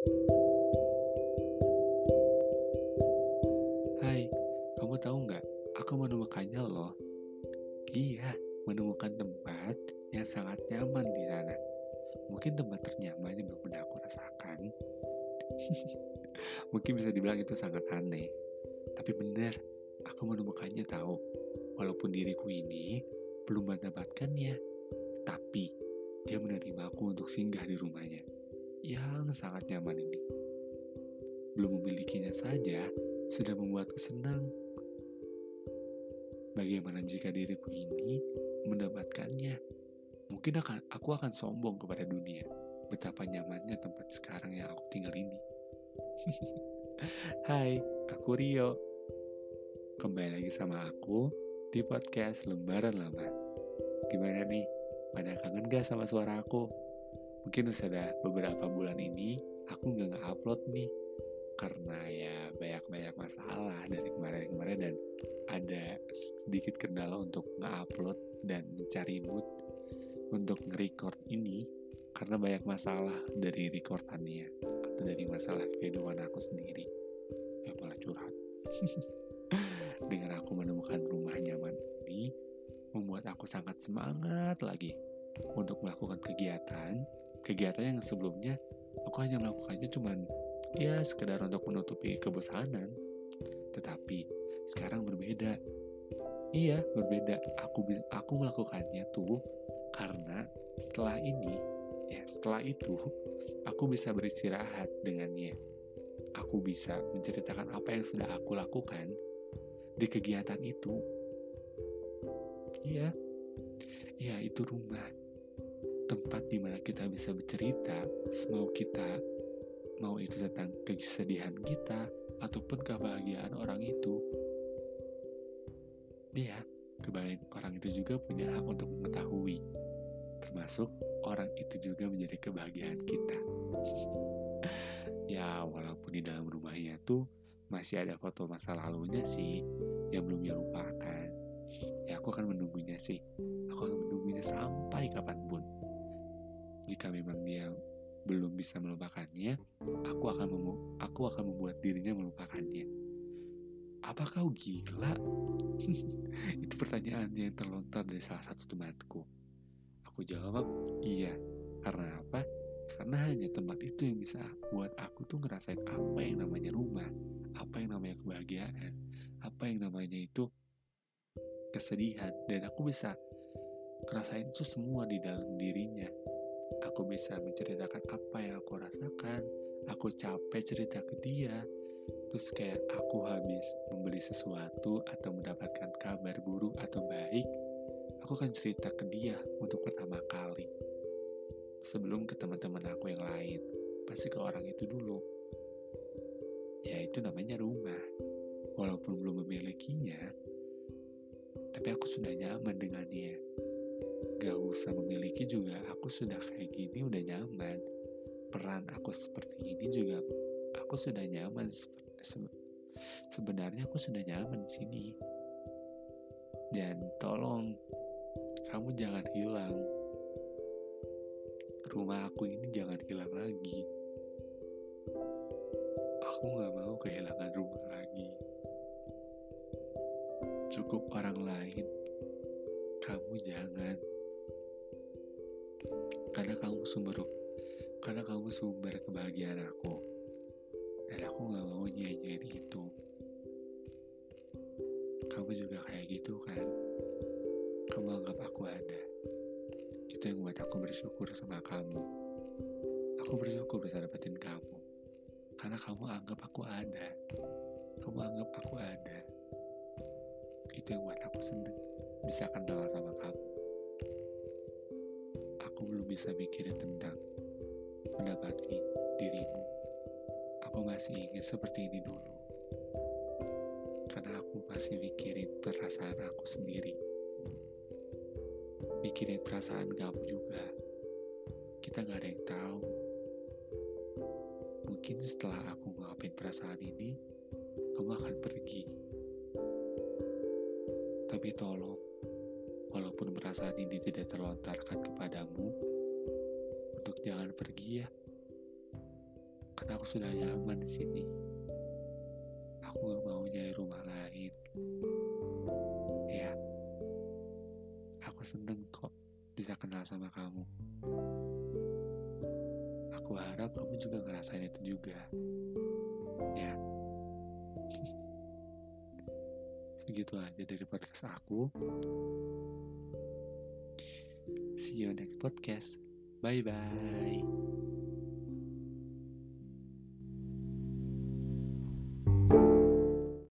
Hai, kamu tahu nggak? Aku menemukannya loh. Iya, menemukan tempat yang sangat nyaman di sana. Mungkin tempat ternyaman yang belum pernah aku rasakan. Mungkin bisa dibilang itu sangat aneh. Tapi benar, aku menemukannya tahu. Walaupun diriku ini belum mendapatkannya, tapi dia menerima aku untuk singgah di rumahnya yang sangat nyaman ini. Belum memilikinya saja, sudah membuatku senang. Bagaimana jika diriku ini mendapatkannya? Mungkin akan aku akan sombong kepada dunia betapa nyamannya tempat sekarang yang aku tinggal ini. Hai, aku Rio. Kembali lagi sama aku di podcast Lembaran Lama. Gimana nih? Pada kangen gak sama suara aku? Mungkin sudah beberapa bulan ini aku nggak nge-upload nih. Karena ya banyak-banyak masalah dari kemarin-kemarin dan ada sedikit kendala untuk nge-upload dan mencari mood untuk nge-record ini. Karena banyak masalah dari recordannya atau dari masalah kehidupan aku sendiri. Ya malah curhat. Dengan aku menemukan rumah nyaman ini membuat aku sangat semangat lagi untuk melakukan kegiatan kegiatan yang sebelumnya aku hanya melakukannya cuman ya sekedar untuk menutupi kebosanan. Tetapi sekarang berbeda. Iya berbeda. Aku aku melakukannya tuh karena setelah ini ya setelah itu aku bisa beristirahat dengannya. Aku bisa menceritakan apa yang sudah aku lakukan di kegiatan itu. Iya. Iya itu rumah tempat di mana kita bisa bercerita semau kita mau itu tentang kesedihan kita ataupun kebahagiaan orang itu. Ya kebahagiaan orang itu juga punya hak untuk mengetahui termasuk orang itu juga menjadi kebahagiaan kita. Ya walaupun di dalam rumahnya tuh masih ada foto masa lalunya sih yang belum dia lupakan. Ya aku akan menunggunya sih. Aku akan menunggunya sampai kapan pun jika memang dia belum bisa melupakannya, aku akan memu aku akan membuat dirinya melupakannya. Apa kau gila? itu pertanyaan yang terlontar dari salah satu temanku. Aku jawab, iya. Karena apa? Karena hanya tempat itu yang bisa buat aku tuh ngerasain apa yang namanya rumah, apa yang namanya kebahagiaan, apa yang namanya itu kesedihan, dan aku bisa ngerasain itu semua di dalam dirinya aku bisa menceritakan apa yang aku rasakan aku capek cerita ke dia. Terus kayak aku habis membeli sesuatu atau mendapatkan kabar buruk atau baik aku akan cerita ke dia untuk pertama kali. Sebelum ke teman-teman aku yang lain pasti ke orang itu dulu. Ya itu namanya rumah. Walaupun belum memilikinya tapi aku sudah nyaman dengannya gak usah memiliki juga aku sudah kayak gini udah nyaman. Peran aku seperti ini juga aku sudah nyaman sebenarnya aku sudah nyaman di sini. Dan tolong kamu jangan hilang. Rumah aku ini jangan hilang lagi. Aku gak mau kehilangan rumah lagi. Cukup orang lain kamu jangan karena kamu sumber karena kamu sumber kebahagiaan aku. Dan aku gak mau nyanyiin itu. Kamu juga kayak gitu kan? Kamu anggap aku ada. Itu yang buat aku bersyukur sama kamu. Aku bersyukur bisa dapetin kamu. Karena kamu anggap aku ada. Kamu anggap aku ada. Itu yang buat aku seneng bisa kenal sama kamu bisa mikirin tentang mendapati dirimu. Aku masih ingin seperti ini dulu. Karena aku masih mikirin perasaan aku sendiri. Mikirin perasaan kamu juga. Kita gak ada yang tahu. Mungkin setelah aku ngapin perasaan ini, kamu akan pergi. Tapi tolong, walaupun perasaan ini tidak terlontarkan kepadamu, untuk jangan pergi ya. karena aku sudah nyaman di sini. Aku gak mau nyari rumah lain. Ya. Aku seneng kok bisa kenal sama kamu. Aku harap kamu juga ngerasain itu juga. Ya. Segitu aja dari podcast aku. See you next podcast 拜拜。